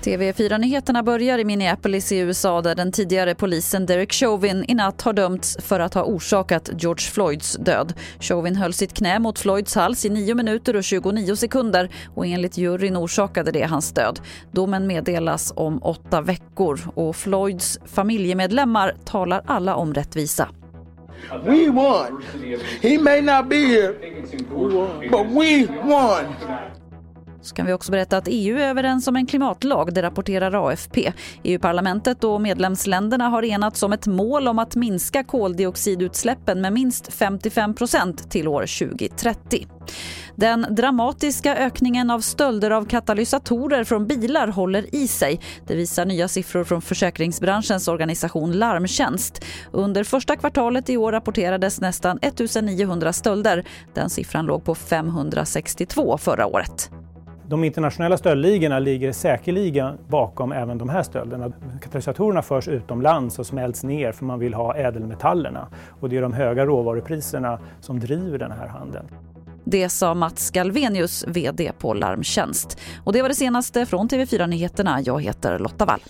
TV4-nyheterna börjar i Minneapolis i USA där den tidigare polisen Derek Chauvin i natt har dömts för att ha orsakat George Floyds död. Chauvin höll sitt knä mot Floyds hals i 9 minuter och 29 sekunder och enligt juryn orsakade det hans död. Domen meddelas om åtta veckor och Floyds familjemedlemmar talar alla om rättvisa. We won. He may not be here, but we won. Så kan vi också berätta att EU är överens om en klimatlag, det rapporterar AFP. EU-parlamentet och medlemsländerna har enats om ett mål om att minska koldioxidutsläppen med minst 55% till år 2030. Den dramatiska ökningen av stölder av katalysatorer från bilar håller i sig. Det visar nya siffror från försäkringsbranschens organisation Larmtjänst. Under första kvartalet i år rapporterades nästan 1 900 stölder. Den siffran låg på 562 förra året. De internationella stöldligorna ligger säkerligen bakom även de här stölderna. Katalysatorerna förs utomlands och smälts ner för man vill ha ädelmetallerna. Och det är de höga råvarupriserna som driver den här handeln. Det sa Mats Galvenius, vd på Larmtjänst. Och det var det senaste från TV4 Nyheterna. Jag heter Lotta Wall.